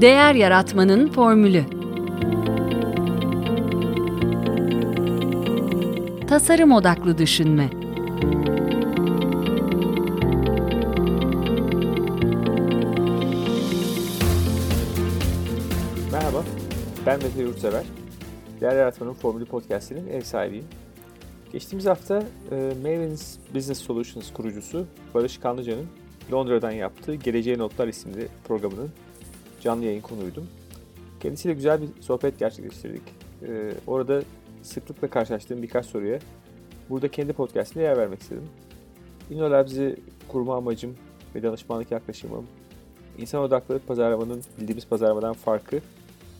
Değer Yaratmanın Formülü Tasarım Odaklı Düşünme Merhaba, ben Mete Yurtsever. Değer Yaratmanın Formülü Podcast'inin ev sahibiyim. Geçtiğimiz hafta e, Maven's Business Solutions kurucusu Barış Kanlıca'nın Londra'dan yaptığı Geleceğe Notlar isimli programının canlı yayın konuydum. Kendisiyle güzel bir sohbet gerçekleştirdik. E, orada sıklıkla karşılaştığım birkaç soruya burada kendi podcast'ine yer vermek istedim. InnoLabs'i kurma amacım ve danışmanlık yaklaşımım, insan odaklı pazarlamanın bildiğimiz pazarlamadan farkı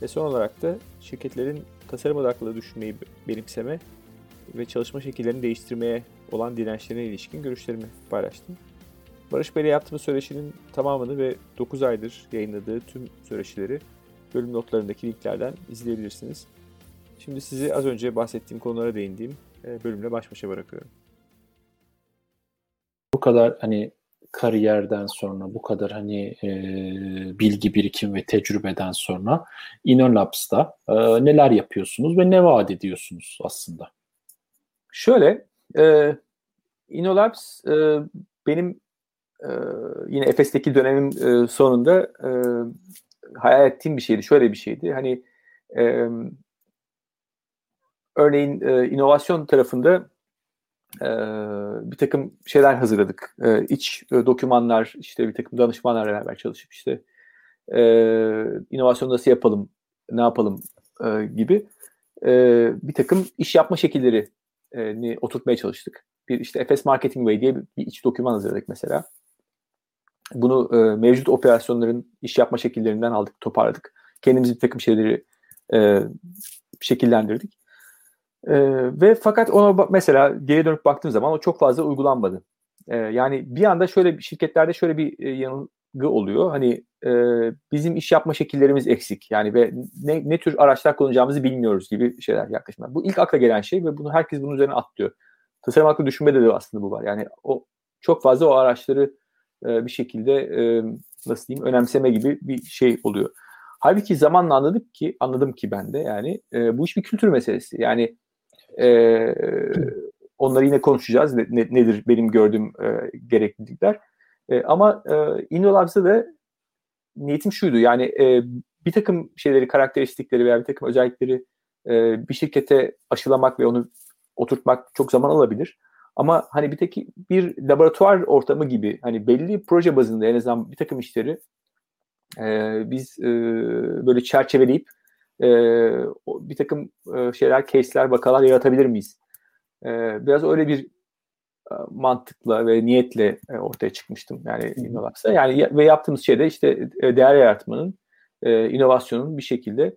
ve son olarak da şirketlerin tasarım odaklı düşünmeyi benimseme ve çalışma şekillerini değiştirmeye olan dirençlerine ilişkin görüşlerimi paylaştım. Barış Bey'le yaptığımız söyleşinin tamamını ve 9 aydır yayınladığı tüm söyleşileri bölüm notlarındaki linklerden izleyebilirsiniz. Şimdi sizi az önce bahsettiğim konulara değindiğim e, bölümle baş başa bırakıyorum. Bu kadar hani kariyerden sonra, bu kadar hani e, bilgi birikim ve tecrübeden sonra InnoLabs'ta e, neler yapıyorsunuz ve ne vaat ediyorsunuz aslında? Şöyle, e, InnoLabs e, benim e, yine Efes'teki dönemin e, sonunda e, hayal ettiğim bir şeydi. Şöyle bir şeydi. Hani e, örneğin e, inovasyon tarafında e, bir takım şeyler hazırladık. E, iç e, dokümanlar, işte bir takım danışmanlarla beraber çalışıp işte e, inovasyon nasıl yapalım, ne yapalım e, gibi e, bir takım iş yapma şekilleri oturtmaya çalıştık. Bir işte Efes Marketing Way diye bir, bir iç doküman hazırladık mesela. Bunu e, mevcut operasyonların iş yapma şekillerinden aldık, toparladık. Kendimiz bir takım şeyleri e, şekillendirdik. E, ve fakat ona mesela geri dönüp baktığım zaman o çok fazla uygulanmadı. E, yani bir anda şöyle şirketlerde şöyle bir e, yanılgı oluyor. Hani e, bizim iş yapma şekillerimiz eksik. Yani ve ne, ne tür araçlar kullanacağımızı bilmiyoruz gibi şeyler yaklaşımlar. Bu ilk akla gelen şey ve bunu herkes bunun üzerine atlıyor. Tasarım hakkı düşünmede de aslında bu var. Yani o çok fazla o araçları e, bir şekilde e, nasıl diyeyim önemseme gibi bir şey oluyor. Halbuki zamanla anladık ki anladım ki ben de yani e, bu iş bir kültür meselesi. Yani e, onları yine konuşacağız. Ne, nedir benim gördüğüm gereklilikler. Ama e, da niyetim şuydu. Yani bir takım şeyleri, karakteristikleri veya bir takım özellikleri bir şirkete aşılamak ve onu oturtmak çok zaman alabilir. Ama hani bir tek bir laboratuvar ortamı gibi hani belli proje bazında en azından bir takım işleri e, biz e, böyle çerçeveleyip e, bir takım e, şeyler, case'ler, vakalar yaratabilir miyiz? E, biraz öyle bir e, mantıkla ve niyetle e, ortaya çıkmıştım yani InnoLabs'a. Yani ve yaptığımız şey de işte e, değer yaratmanın, e, inovasyonun bir şekilde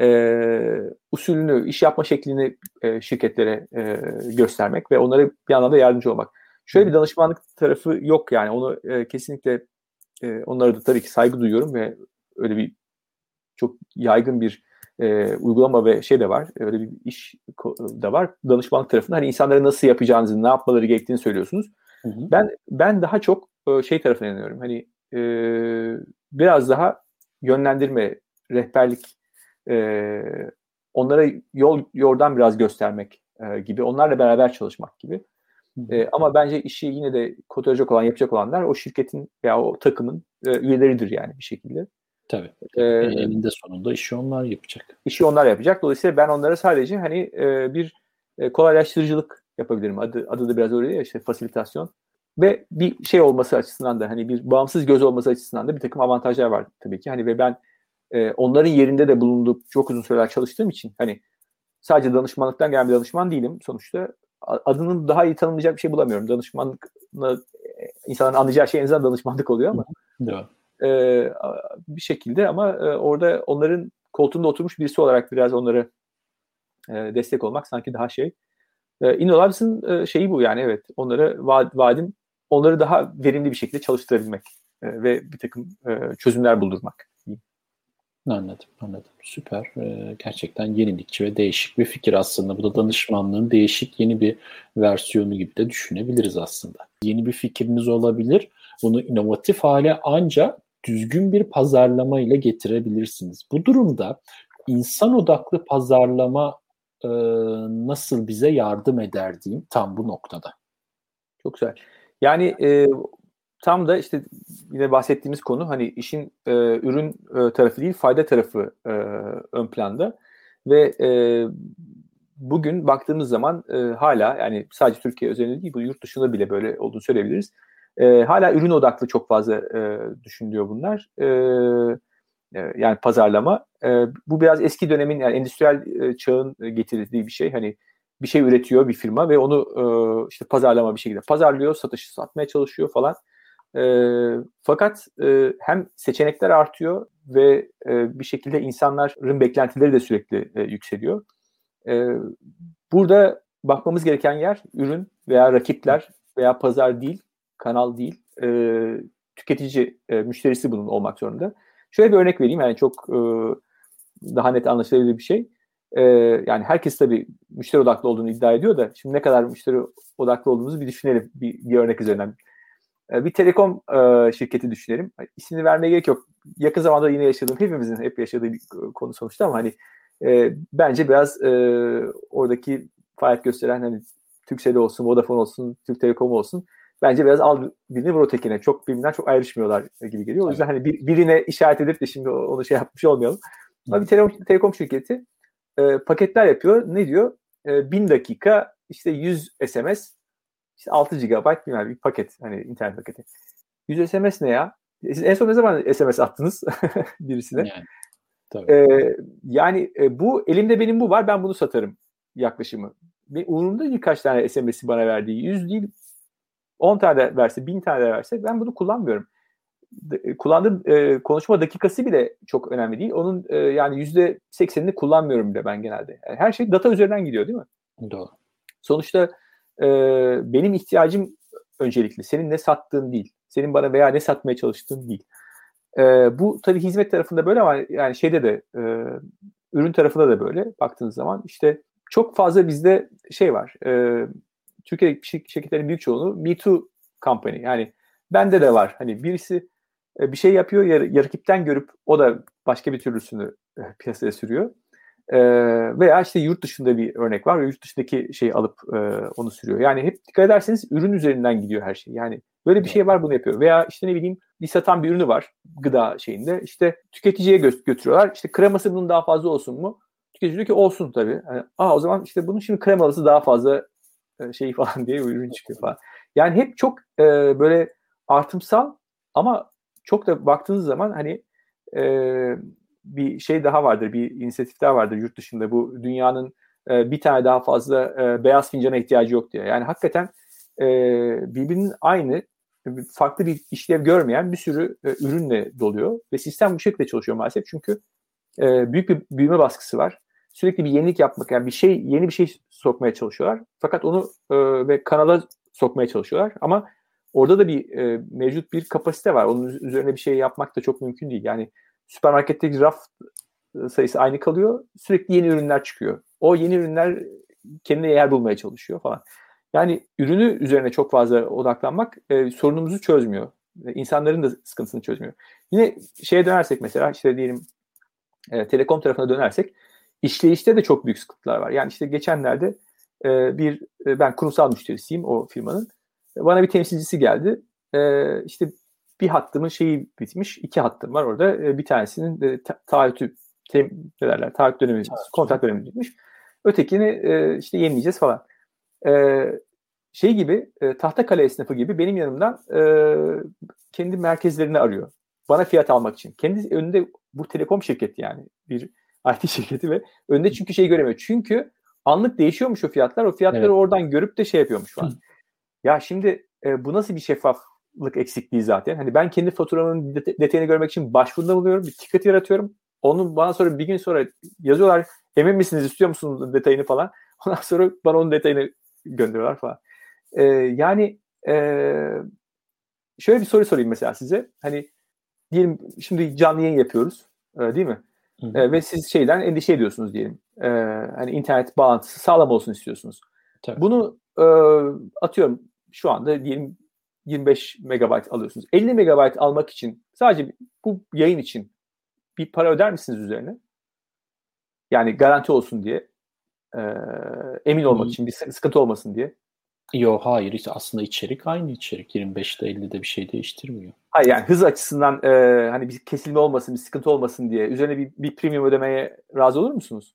e, usulünü, iş yapma şeklini e, şirketlere e, göstermek ve onlara bir anlamda yardımcı olmak. Şöyle bir danışmanlık tarafı yok yani onu e, kesinlikle e, onlara da tabii ki saygı duyuyorum ve öyle bir çok yaygın bir e, uygulama ve şey de var. Öyle bir iş da var. Danışmanlık tarafında hani insanlara nasıl yapacağınızı, ne yapmaları gerektiğini söylüyorsunuz. Hı hı. Ben ben daha çok e, şey tarafına inanıyorum. Hani e, biraz daha yönlendirme, rehberlik e, onlara yol yordan biraz göstermek e, gibi, onlarla beraber çalışmak gibi. E, ama bence işi yine de kodlayacak olan, yapacak olanlar o şirketin veya o takımın e, üyeleridir yani bir şekilde. Tabii. Ee, Elinde sonunda işi onlar yapacak. İşi onlar yapacak. Dolayısıyla ben onlara sadece hani e, bir e, kolaylaştırıcılık yapabilirim. Adı, adı da biraz öyle ya işte fasilitasyon. Ve bir şey olması açısından da hani bir bağımsız göz olması açısından da bir takım avantajlar var tabii ki. Hani ve ben e, onların yerinde de bulunduğum çok uzun süreler çalıştığım için hani sadece danışmanlıktan gelen bir danışman değilim. Sonuçta adının daha iyi tanımlayacak bir şey bulamıyorum. Danışmanlık insanların anlayacağı şey en azından danışmanlık oluyor ama. Evet e, bir şekilde ama e, orada onların koltuğunda oturmuş birisi olarak biraz onlara e, destek olmak sanki daha şey. E, InnoLabs'ın e, şeyi bu yani evet onlara vaad, vaadim onları daha verimli bir şekilde çalıştırabilmek e, ve bir takım e, çözümler buldurmak. Anladım, anladım. Süper. Ee, gerçekten yenilikçi ve değişik bir fikir aslında. Bu da danışmanlığın değişik yeni bir versiyonu gibi de düşünebiliriz aslında. Yeni bir fikriniz olabilir. Bunu inovatif hale ancak düzgün bir pazarlama ile getirebilirsiniz. Bu durumda insan odaklı pazarlama e, nasıl bize yardım eder diyeyim tam bu noktada. Çok güzel. Yani e, tam da işte yine bahsettiğimiz konu hani işin e, ürün e, tarafı değil fayda tarafı e, ön planda ve e, bugün baktığımız zaman e, hala yani sadece Türkiye özelinde değil bu yurt dışında bile böyle olduğunu söyleyebiliriz. E, hala ürün odaklı çok fazla e, düşünülüyor bunlar. E, e, yani pazarlama. E, bu biraz eski dönemin yani endüstriyel e, çağın getirdiği bir şey. Hani bir şey üretiyor bir firma ve onu e, işte pazarlama bir şekilde pazarlıyor, satışı satmaya çalışıyor falan. E, fakat e, hem seçenekler artıyor ve e, bir şekilde insanların beklentileri de sürekli e, yükseliyor. E, burada bakmamız gereken yer ürün veya rakipler veya pazar değil, kanal değil, e, tüketici, e, müşterisi bunun olmak zorunda. Şöyle bir örnek vereyim yani çok e, daha net anlaşılabilir bir şey. E, yani herkes tabii müşteri odaklı olduğunu iddia ediyor da şimdi ne kadar müşteri odaklı olduğumuzu bir düşünelim bir, bir örnek üzerinden. E, bir telekom e, şirketi düşünelim. İsmini vermeye gerek yok. Yakın zamanda yine yaşadığım, hepimizin hep yaşadığı bir konu sonuçta ama hani e, bence biraz e, oradaki faaliyet gösteren hani Türkcell olsun, Vodafone olsun, Türk Telekom olsun bence biraz al birini vur ötekine. Çok birbirinden çok ayrışmıyorlar gibi geliyor. O yüzden hani bir, birine işaret edip de şimdi onu şey yapmış olmayalım. Ama bir telekom, telekom şirketi e, paketler yapıyor. Ne diyor? E, 1000 dakika işte 100 SMS işte 6 GB bilmem bir paket hani internet paketi. 100 SMS ne ya? Siz en son ne zaman SMS attınız birisine? Yani, tabii. Ee, yani e, bu elimde benim bu var ben bunu satarım yaklaşımı. Ve umurumda değil kaç tane SMS'i bana verdiği. 100 değil 10 tane verse, 1000 tane verse ben bunu kullanmıyorum. E, kullandığım e, konuşma dakikası bile çok önemli değil. Onun e, yani %80'ini kullanmıyorum bile ben genelde. Yani her şey data üzerinden gidiyor değil mi? Doğru. Sonuçta e, benim ihtiyacım öncelikli. Senin ne sattığın değil. Senin bana veya ne satmaya çalıştığın değil. E, bu tabii hizmet tarafında böyle ama yani şeyde de e, ürün tarafında da böyle baktığınız zaman işte çok fazla bizde şey var. E, Türkiye şirketlerin büyük çoğunluğu Me Too company. Yani bende de var. Hani birisi e, bir şey yapıyor ya, rakipten görüp o da başka bir türlüsünü e, piyasaya sürüyor. E, veya işte yurt dışında bir örnek var. Yurt dışındaki şeyi alıp e, onu sürüyor. Yani hep dikkat ederseniz ürün üzerinden gidiyor her şey. Yani böyle bir şey var bunu yapıyor. Veya işte ne bileyim bir satan bir ürünü var gıda şeyinde. İşte tüketiciye gö- götürüyorlar. İşte kreması bunun daha fazla olsun mu? Tüketici diyor ki olsun tabii. Yani, Aa o zaman işte bunun şimdi kremalısı daha fazla e, şey falan diye ürün çıkıyor falan. Yani hep çok e, böyle artımsal ama çok da baktığınız zaman hani e, bir şey daha vardır, bir inisiyatif daha vardır yurt dışında. Bu dünyanın e, bir tane daha fazla e, beyaz fincana ihtiyacı yok diye. Yani hakikaten e, birbirinin aynı farklı bir işlev görmeyen bir sürü e, ürünle doluyor ve sistem bu şekilde çalışıyor maalesef çünkü e, büyük bir büyüme baskısı var sürekli bir yenilik yapmak yani bir şey yeni bir şey sokmaya çalışıyorlar. Fakat onu e, ve kanala sokmaya çalışıyorlar ama orada da bir e, mevcut bir kapasite var. Onun üzerine bir şey yapmak da çok mümkün değil. Yani süpermarketteki raf e, sayısı aynı kalıyor. Sürekli yeni ürünler çıkıyor. O yeni ürünler kendine yer bulmaya çalışıyor falan. Yani ürünü üzerine çok fazla odaklanmak e, sorunumuzu çözmüyor. E, insanların da sıkıntısını çözmüyor. Yine şeye dönersek mesela işte diyelim e, telekom tarafına dönersek işleyişte de çok büyük sıkıntılar var. Yani işte geçenlerde e, bir e, ben kurumsal müşterisiyim o firmanın. Bana bir temsilcisi geldi. E, işte bir hattımın şeyi bitmiş. iki hattım var orada. E, bir tanesinin e, ta- taahhütü tem, ne derler, taahhüt dönemi, kontrat dönemi bitmiş. Ötekini e, işte yenileyeceğiz falan. E, şey gibi e, Tahtakale esnafı gibi benim yanımdan e, kendi merkezlerini arıyor. Bana fiyat almak için. Kendi önünde bu telekom şirketi yani bir IT şirketi ve önünde çünkü şey göremiyor. Çünkü anlık değişiyormuş o fiyatlar. O fiyatları evet. oradan görüp de şey yapıyormuş falan. Hı. Ya şimdi e, bu nasıl bir şeffaflık eksikliği zaten? Hani ben kendi faturamın detayını görmek için başvuruda buluyorum. Bir ticket yaratıyorum. Onu bana sonra bir gün sonra yazıyorlar. Emin misiniz istiyor musunuz detayını falan. Ondan sonra bana onun detayını gönderiyorlar falan. E, yani e, şöyle bir soru sorayım mesela size. Hani diyelim şimdi canlı yayın yapıyoruz. E, değil mi? E, ve siz şeyden endişe ediyorsunuz diyelim. E, hani internet bağlantısı sağlam olsun istiyorsunuz. Tabii. Bunu e, atıyorum şu anda diyelim 25 megabayt alıyorsunuz. 50 megabayt almak için sadece bu yayın için bir para öder misiniz üzerine? Yani garanti olsun diye. E, emin olmak için bir sıkıntı olmasın diye. Yok hayır aslında içerik aynı içerik. 25'te 50'de bir şey değiştirmiyor. Hayır yani hız açısından e, hani bir kesilme olmasın, bir sıkıntı olmasın diye üzerine bir, bir premium ödemeye razı olur musunuz?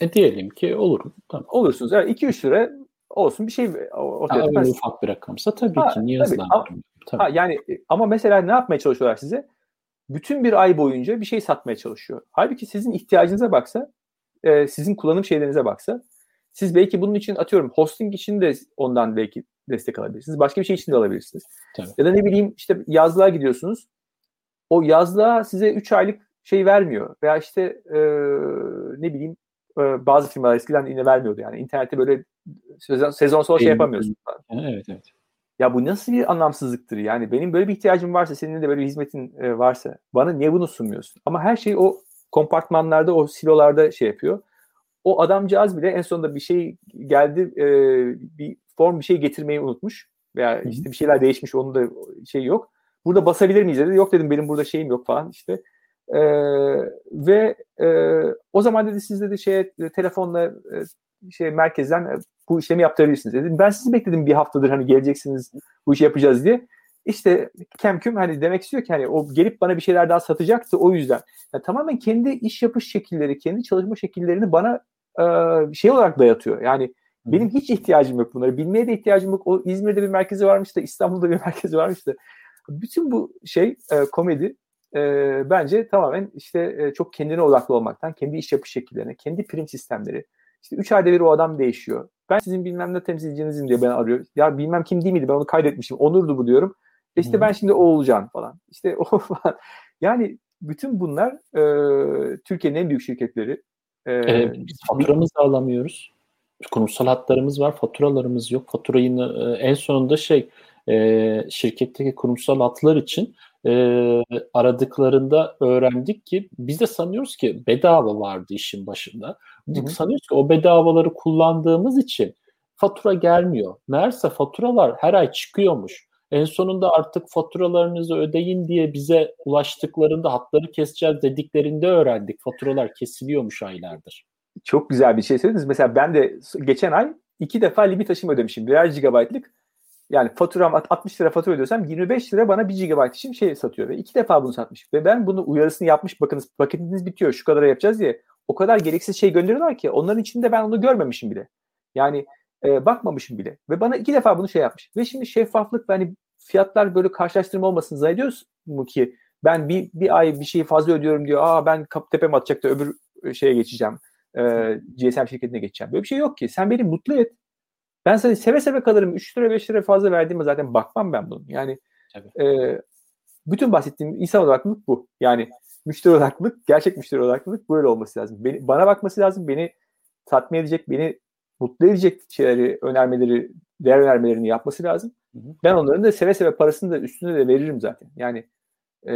E diyelim ki olurum. Tamam. Olursunuz. Evet 2-3 lira olsun bir şey ortaya ha, öyle ufak bir rakamsa tabii ha, ki niye tabii. Tabii. Ha, yani ama mesela ne yapmaya çalışıyorlar size? Bütün bir ay boyunca bir şey satmaya çalışıyor. Halbuki sizin ihtiyacınıza baksa, e, sizin kullanım şeylerinize baksa siz belki bunun için atıyorum hosting için de ondan belki destek alabilirsiniz. Başka bir şey için de alabilirsiniz. Tabii. Ya da ne bileyim işte yazlığa gidiyorsunuz. O yazlığa size 3 aylık şey vermiyor. Veya işte e, ne bileyim e, bazı firmalar eskiden yine vermiyordu yani. İnternette böyle sezon, sezonsal şey yapamıyorsun. Evet evet. Ya bu nasıl bir anlamsızlıktır yani. Benim böyle bir ihtiyacım varsa, senin de böyle bir hizmetin e, varsa bana niye bunu sunmuyorsun? Ama her şey o kompartmanlarda, o silolarda şey yapıyor o adamcağız bile en sonunda bir şey geldi e, bir form bir şey getirmeyi unutmuş veya işte bir şeyler değişmiş onun da şey yok. Burada basabilir miyiz dedi. Yok dedim benim burada şeyim yok falan işte. E, ve e, o zaman dedi siz dedi şeye telefonla e, şey merkezden e, bu işlemi yaptırabilirsiniz dedim. Ben sizi bekledim bir haftadır hani geleceksiniz bu işi yapacağız diye. İşte kemküm hani demek istiyor ki hani o gelip bana bir şeyler daha satacaktı o yüzden. Yani tamamen kendi iş yapış şekilleri, kendi çalışma şekillerini bana e, şey olarak dayatıyor. Yani benim hiç ihtiyacım yok bunları. Bilmeye de ihtiyacım yok. O İzmir'de bir merkezi varmış da İstanbul'da bir merkezi varmış da. Bütün bu şey e, komedi e, bence tamamen işte e, çok kendine odaklı olmaktan, kendi iş yapış şekillerine, kendi prim sistemleri. İşte 3 ayda bir o adam değişiyor. Ben sizin bilmem ne temsilcinizim diye ben arıyor. Ya bilmem kim değil miydi ben onu kaydetmişim. Onurdu bu diyorum. E işte ben şimdi o olacağım falan. İşte o falan. Yani bütün bunlar e, Türkiye'nin en büyük şirketleri ee, biz faturamızı alamıyoruz. Kurumsal hatlarımız var, faturalarımız yok. Faturayı e, en sonunda şey e, şirketteki kurumsal hatlar için e, aradıklarında öğrendik ki biz de sanıyoruz ki bedava vardı işin başında. Hı-hı. Sanıyoruz ki o bedavaları kullandığımız için fatura gelmiyor. Meğerse faturalar her ay çıkıyormuş. En sonunda artık faturalarınızı ödeyin diye bize ulaştıklarında hatları keseceğiz dediklerinde öğrendik. Faturalar kesiliyormuş aylardır. Çok güzel bir şey söylediniz. Mesela ben de geçen ay iki defa limit aşımı ödemişim. Birer gigabaytlık. Yani faturam 60 lira fatura ödüyorsam 25 lira bana 1 gigabayt için şey satıyor. Ve iki defa bunu satmış. Ve ben bunu uyarısını yapmış. Bakınız paketiniz bitiyor şu kadar yapacağız diye. O kadar gereksiz şey gönderiyorlar ki onların içinde ben onu görmemişim bile. Yani e, bakmamışım bile. Ve bana iki defa bunu şey yapmış. Ve şimdi şeffaflık hani fiyatlar böyle karşılaştırma olmasın zannediyoruz mu ki ben bir, bir ay bir şeyi fazla ödüyorum diyor. Aa ben tepem atacak da öbür e, şeye geçeceğim. E, GSM şirketine geçeceğim. Böyle bir şey yok ki. Sen beni mutlu et. Ben sana seve seve kalırım. 3 lira 5 lira fazla verdiğime zaten bakmam ben bunun. Yani e, bütün bahsettiğim insan odaklılık bu. Yani müşteri odaklılık, gerçek müşteri odaklılık böyle olması lazım. Beni, bana bakması lazım. Beni tatmin edecek, beni mutlu edecek şeyleri, önermeleri, değer önermelerini yapması lazım. Ben onların da seve seve parasını da üstüne de veririm zaten. Yani e,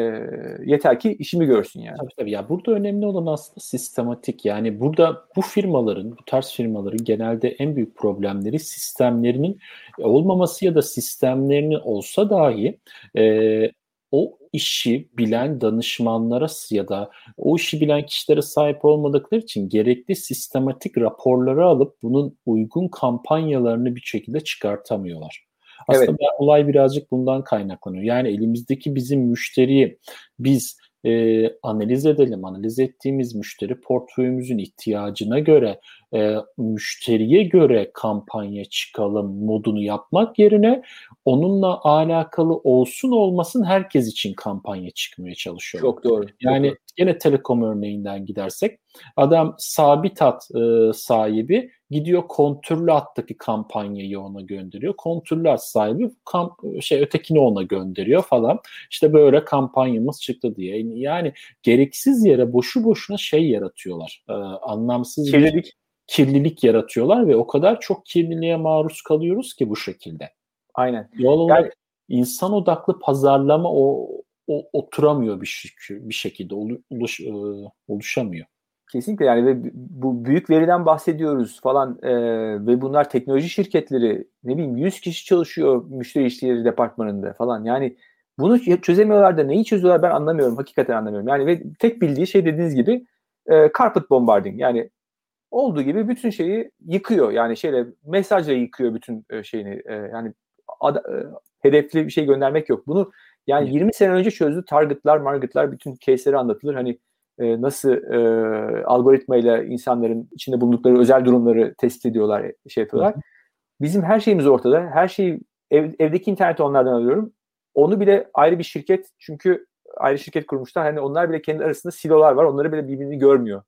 yeter ki işimi görsün yani. Tabii tabii. Ya burada önemli olan aslında sistematik. Yani burada bu firmaların, bu tarz firmaların genelde en büyük problemleri sistemlerinin olmaması ya da sistemlerinin olsa dahi e, o işi bilen danışmanlara ya da o işi bilen kişilere sahip olmadıkları için gerekli sistematik raporları alıp bunun uygun kampanyalarını bir şekilde çıkartamıyorlar. Aslında evet. olay birazcık bundan kaynaklanıyor. Yani elimizdeki bizim müşteriyi biz e, analiz edelim. Analiz ettiğimiz müşteri portföyümüzün ihtiyacına göre e, müşteriye göre kampanya çıkalım modunu yapmak yerine onunla alakalı olsun olmasın herkes için kampanya çıkmaya çalışıyor. Çok doğru. Yani çok yine telekom örneğinden gidersek adam sabit hat e, sahibi gidiyor kontürlü hattaki kampanyayı ona gönderiyor. Kontürlü hat sahibi kamp, şey ötekini ona gönderiyor falan. İşte böyle kampanyamız çıktı diye. Yani gereksiz yere boşu boşuna şey yaratıyorlar. E, anlamsız Kirlilik. Kirlilik yaratıyorlar ve o kadar çok kirliliğe maruz kalıyoruz ki bu şekilde. Aynen. Yol olarak yani, insan odaklı pazarlama o, o oturamıyor bir, bir şekilde oluş, e, oluşamıyor. Kesinlikle yani ve bu büyük veriden bahsediyoruz falan e, ve bunlar teknoloji şirketleri ne bileyim 100 kişi çalışıyor müşteri ilişkileri departmanında falan yani bunu çözemiyorlar da neyi çözüyorlar ben anlamıyorum hakikaten anlamıyorum yani ve tek bildiği şey dediğiniz gibi e, carpet bombarding yani olduğu gibi bütün şeyi yıkıyor yani şeyle mesajla yıkıyor bütün e, şeyini e, yani ad, e, hedefli bir şey göndermek yok bunu yani evet. 20 sene önce çözdü targetlar margetlar bütün case'leri anlatılır hani e, nasıl e, algoritmayla insanların içinde bulundukları özel durumları test ediyorlar, şey yapıyorlar. Hı. Bizim her şeyimiz ortada. Her şeyi ev, evdeki interneti onlardan alıyorum. Onu bile ayrı bir şirket çünkü ayrı şirket kurmuşlar. Hani onlar bile kendi arasında silolar var. Onları bile birbirini görmüyor.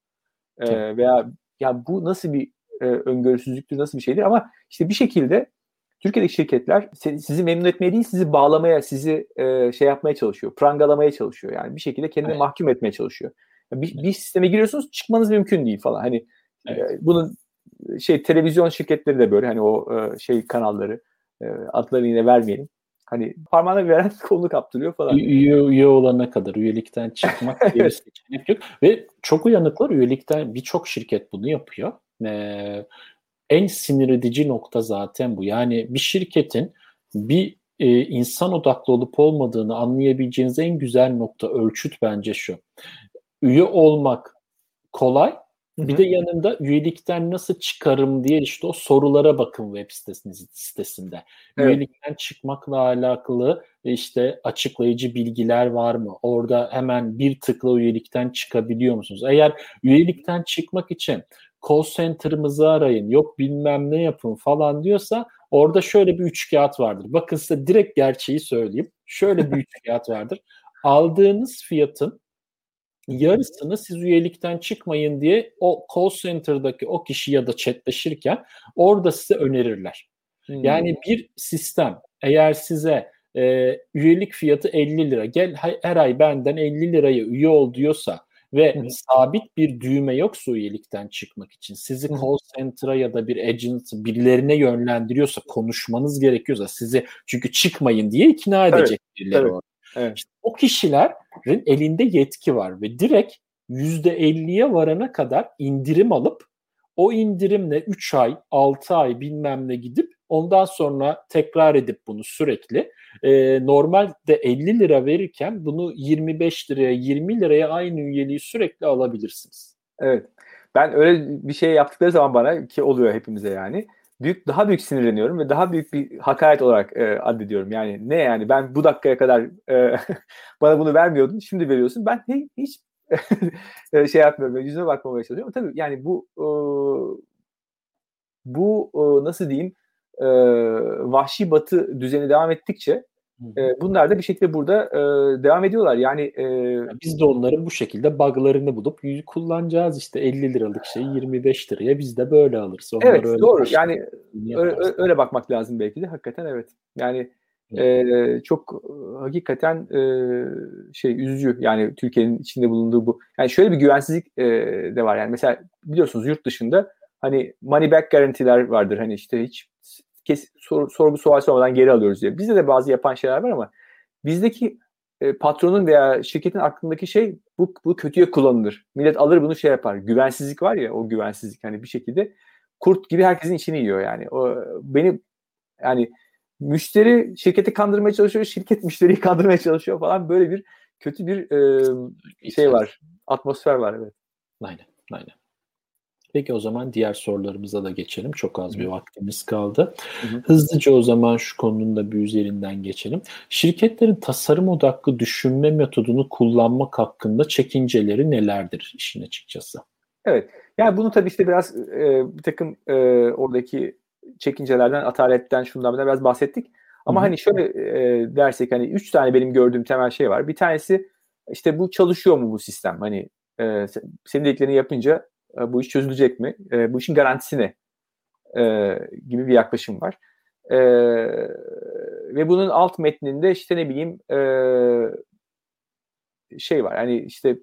E, veya ya bu nasıl bir e, öngörüsüzlüktür, nasıl bir şeydir ama işte bir şekilde Türkiye'deki şirketler sizi memnun etmeye değil, sizi bağlamaya, sizi e, şey yapmaya çalışıyor, prangalamaya çalışıyor. Yani bir şekilde kendini evet. mahkum etmeye çalışıyor. Bir, bir sisteme giriyorsunuz çıkmanız mümkün değil falan. Hani evet. e, bunun şey televizyon şirketleri de böyle hani o e, şey kanalları e, adlarını yine vermeyelim. Hani parmağına veren kolunu kaptırıyor falan. Üye, üye olana kadar üyelikten çıkmak diye bir seçenek yok. Ve çok uyanıklar üyelikten birçok şirket bunu yapıyor. Ee, en sinir edici nokta zaten bu. Yani bir şirketin bir e, insan odaklı olup olmadığını anlayabileceğiniz en güzel nokta ölçüt bence şu üye olmak kolay. Bir de yanında üyelikten nasıl çıkarım diye işte o sorulara bakın web sitesiniz sitesinde. Evet. Üyelikten çıkmakla alakalı işte açıklayıcı bilgiler var mı? Orada hemen bir tıkla üyelikten çıkabiliyor musunuz? Eğer üyelikten çıkmak için call center'ımızı arayın, yok bilmem ne yapın falan diyorsa orada şöyle bir üç kağıt vardır. Bakın size direkt gerçeği söyleyeyim. Şöyle bir üç kağıt vardır. Aldığınız fiyatın yarısını siz üyelikten çıkmayın diye o call center'daki o kişi ya da chatleşirken orada size önerirler. Hmm. Yani bir sistem eğer size e, üyelik fiyatı 50 lira gel her ay benden 50 liraya üye ol diyorsa ve hmm. sabit bir düğme yoksa üyelikten çıkmak için sizi hmm. call center'a ya da bir agent birilerine yönlendiriyorsa konuşmanız gerekiyorsa sizi çünkü çıkmayın diye ikna edecek evet, birileri evet. Evet. İşte o kişilerin elinde yetki var ve direkt %50'ye varana kadar indirim alıp o indirimle 3 ay, 6 ay bilmem ne gidip ondan sonra tekrar edip bunu sürekli e, normalde 50 lira verirken bunu 25 liraya 20 liraya aynı üyeliği sürekli alabilirsiniz. Evet. Ben öyle bir şey yaptıkları zaman bana ki oluyor hepimize yani büyük daha büyük sinirleniyorum ve daha büyük bir hakaret olarak e, addediyorum. Yani ne yani ben bu dakikaya kadar e, bana bunu vermiyordun şimdi veriyorsun. Ben hiç e, şey yapmıyorum. Yüzüme bakmamaya çalışıyorum. Tabii yani bu e, bu e, nasıl diyeyim e, vahşi batı düzeni devam ettikçe e, bunlar da bir şekilde burada e, devam ediyorlar. Yani e, biz de onların bu şekilde buglarını bulup kullanacağız işte 50 liralık şeyi 25 liraya biz de böyle alırız. Onlar evet öyle doğru. Yani öyle, öyle bakmak lazım belki de hakikaten evet. Yani e, çok hakikaten e, şey üzücü yani Türkiye'nin içinde bulunduğu bu. Yani şöyle bir güvensizlik e, de var yani mesela biliyorsunuz yurt dışında hani money back garantiler vardır hani işte hiç kes, sor, sorgu sual sormadan geri alıyoruz diye. Bizde de bazı yapan şeyler var ama bizdeki e, patronun veya şirketin aklındaki şey bu, bu kötüye kullanılır. Millet alır bunu şey yapar. Güvensizlik var ya o güvensizlik hani bir şekilde kurt gibi herkesin içini yiyor yani. O beni yani müşteri şirketi kandırmaya çalışıyor, şirket müşteriyi kandırmaya çalışıyor falan böyle bir kötü bir e, şey var. Atmosfer var evet. Aynen, aynen. Peki o zaman diğer sorularımıza da geçelim. Çok az bir vaktimiz kaldı. Hızlıca o zaman şu konunun da bir üzerinden geçelim. Şirketlerin tasarım odaklı düşünme metodunu kullanmak hakkında çekinceleri nelerdir işin açıkçası? Evet. Yani bunu tabii işte biraz e, bir takım e, oradaki çekincelerden, ataletten, şundan biraz bahsettik. Ama Hı-hı. hani şöyle e, dersek hani üç tane benim gördüğüm temel şey var. Bir tanesi işte bu çalışıyor mu bu sistem? Hani e, senin dediklerini yapınca e, bu iş çözülecek mi? E, bu işin garantisi ne? E, gibi bir yaklaşım var. Ve bunun alt metninde işte ne bileyim şey var. Hani işte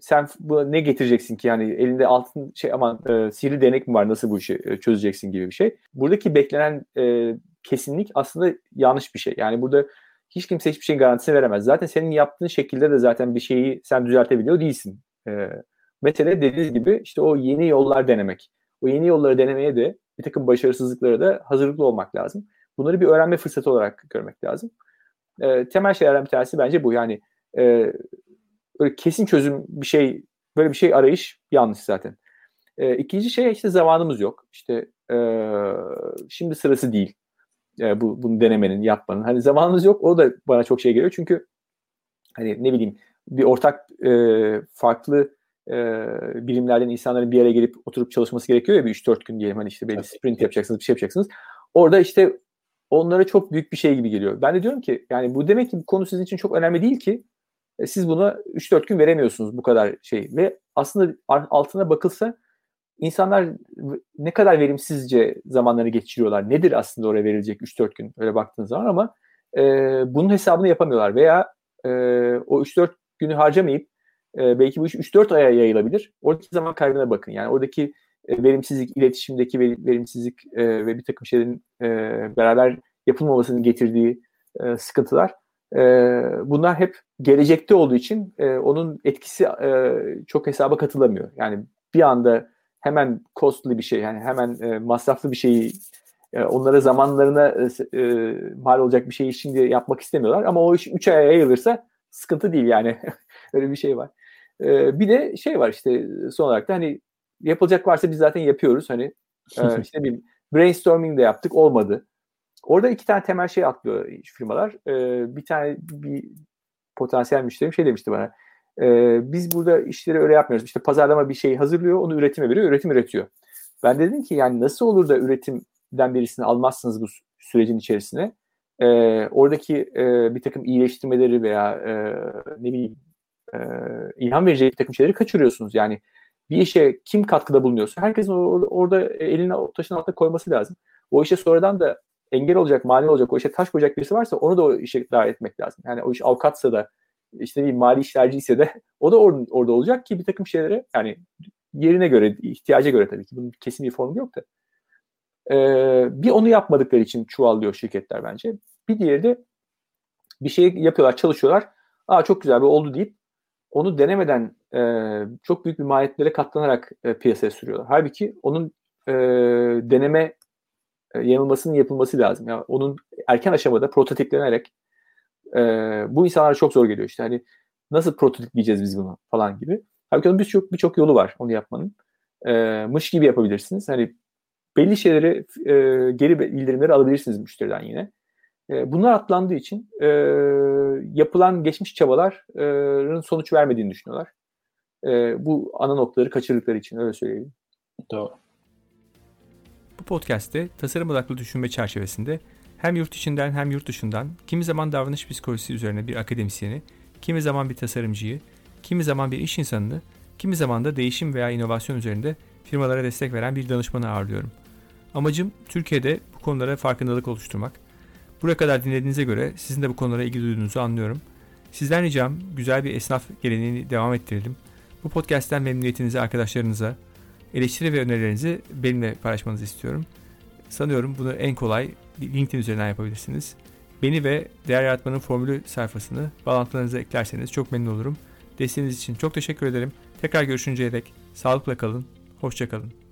sen bu ne getireceksin ki yani elinde altın şey aman e, sihirli değnek mi var nasıl bu işi çözeceksin gibi bir şey. Buradaki beklenen e, kesinlik aslında yanlış bir şey. Yani burada hiç kimse hiçbir şeyin garantisini veremez. Zaten senin yaptığın şekilde de zaten bir şeyi sen düzeltebiliyor değilsin. E, Mesele dediğiniz gibi işte o yeni yollar denemek. O yeni yolları denemeye de bir takım başarısızlıklara da hazırlıklı olmak lazım. Bunları bir öğrenme fırsatı olarak görmek lazım. E, temel şeylerden bir tanesi bence bu. Yani e, öyle kesin çözüm bir şey, böyle bir şey arayış yanlış zaten. E, ikinci şey işte zamanımız yok. İşte e, şimdi sırası değil. E, bu bunu denemenin, yapmanın. Hani zamanımız yok. O da bana çok şey geliyor. Çünkü hani ne bileyim bir ortak e, farklı e, bilimlerden insanların bir yere gelip oturup çalışması gerekiyor ya bir 3-4 gün diyelim hani işte belli sprint yapacaksınız bir şey yapacaksınız. Orada işte onlara çok büyük bir şey gibi geliyor. Ben de diyorum ki yani bu demek ki bu konu sizin için çok önemli değil ki e, siz buna 3-4 gün veremiyorsunuz bu kadar şey ve aslında altına bakılsa insanlar ne kadar verimsizce zamanlarını geçiriyorlar. Nedir aslında oraya verilecek 3-4 gün öyle baktığınız zaman ama e, bunun hesabını yapamıyorlar veya e, o 3-4 günü harcamayıp e, belki bu iş 3-4 aya yayılabilir. Oradaki zaman kaybına bakın. Yani oradaki e, verimsizlik, iletişimdeki verimsizlik e, ve bir takım şeylerin e, beraber yapılmamasının getirdiği e, sıkıntılar e, bunlar hep gelecekte olduğu için e, onun etkisi e, çok hesaba katılamıyor. Yani bir anda hemen costly bir şey yani hemen e, masraflı bir şeyi e, onlara zamanlarına e, e, mal olacak bir şeyi şimdi yapmak istemiyorlar ama o iş 3 aya yayılırsa sıkıntı değil yani öyle bir şey var. E, bir de şey var işte son olarak da hani yapılacak varsa biz zaten yapıyoruz hani e, işte bir brainstorming de yaptık olmadı. Orada iki tane temel şey atlıyor firmalar. E, bir tane bir potansiyel müşterim şey demişti bana e, biz burada işleri öyle yapmıyoruz. İşte pazarlama bir şeyi hazırlıyor, onu üretime veriyor, üretim üretiyor. Ben dedim ki yani nasıl olur da üretimden birisini almazsınız bu sürecin içerisine? E, oradaki e, bir takım iyileştirmeleri veya e, ne bileyim e, ilham verecek bir takım şeyleri kaçırıyorsunuz. Yani bir işe kim katkıda bulunuyorsa herkesin orada, orada elini taşın altına koyması lazım. O işe sonradan da engel olacak, mani olacak, o işe taş koyacak birisi varsa onu da o işe dahil etmek lazım. Yani o iş avukatsa da işte bir mali işlerci ise de o da or- orada olacak ki bir takım şeylere yani yerine göre, ihtiyaca göre tabii ki bunun kesin bir formu yok da. Ee, bir onu yapmadıkları için çuvallıyor şirketler bence. Bir diğeri de bir şey yapıyorlar, çalışıyorlar. Aa çok güzel bir oldu deyip onu denemeden e, çok büyük bir maliyetlere katlanarak e, piyasaya sürüyorlar. Halbuki onun e, deneme e, yanılmasının yapılması lazım. Yani onun erken aşamada prototiplenerek e, bu insanlara çok zor geliyor işte hani nasıl prototipleyeceğiz biz bunu falan gibi. Halbuki onun birçok birçok yolu var onu yapmanın. E, mış gibi yapabilirsiniz. Hani belli şeyleri e, geri bildirimleri alabilirsiniz müşteriden yine. E, bunlar atlandığı için e, yapılan geçmiş çabaların sonuç vermediğini düşünüyorlar. E, bu ana noktaları kaçırdıkları için öyle söyleyeyim. Doğru. Bu podcast'te tasarım odaklı düşünme çerçevesinde hem yurt içinden hem yurt dışından kimi zaman davranış psikolojisi üzerine bir akademisyeni, kimi zaman bir tasarımcıyı, kimi zaman bir iş insanını, kimi zaman da değişim veya inovasyon üzerinde firmalara destek veren bir danışmanı ağırlıyorum. Amacım Türkiye'de bu konulara farkındalık oluşturmak. Buraya kadar dinlediğinize göre sizin de bu konulara ilgi duyduğunuzu anlıyorum. Sizden ricam güzel bir esnaf geleneğini devam ettirelim. Bu podcast'ten memnuniyetinizi arkadaşlarınıza, eleştiri ve önerilerinizi benimle paylaşmanızı istiyorum. Sanıyorum bunu en kolay LinkedIn üzerinden yapabilirsiniz. Beni ve Değer Yaratmanın Formülü sayfasını bağlantılarınıza eklerseniz çok memnun olurum. Desteğiniz için çok teşekkür ederim. Tekrar görüşünceye dek sağlıkla kalın, hoşçakalın.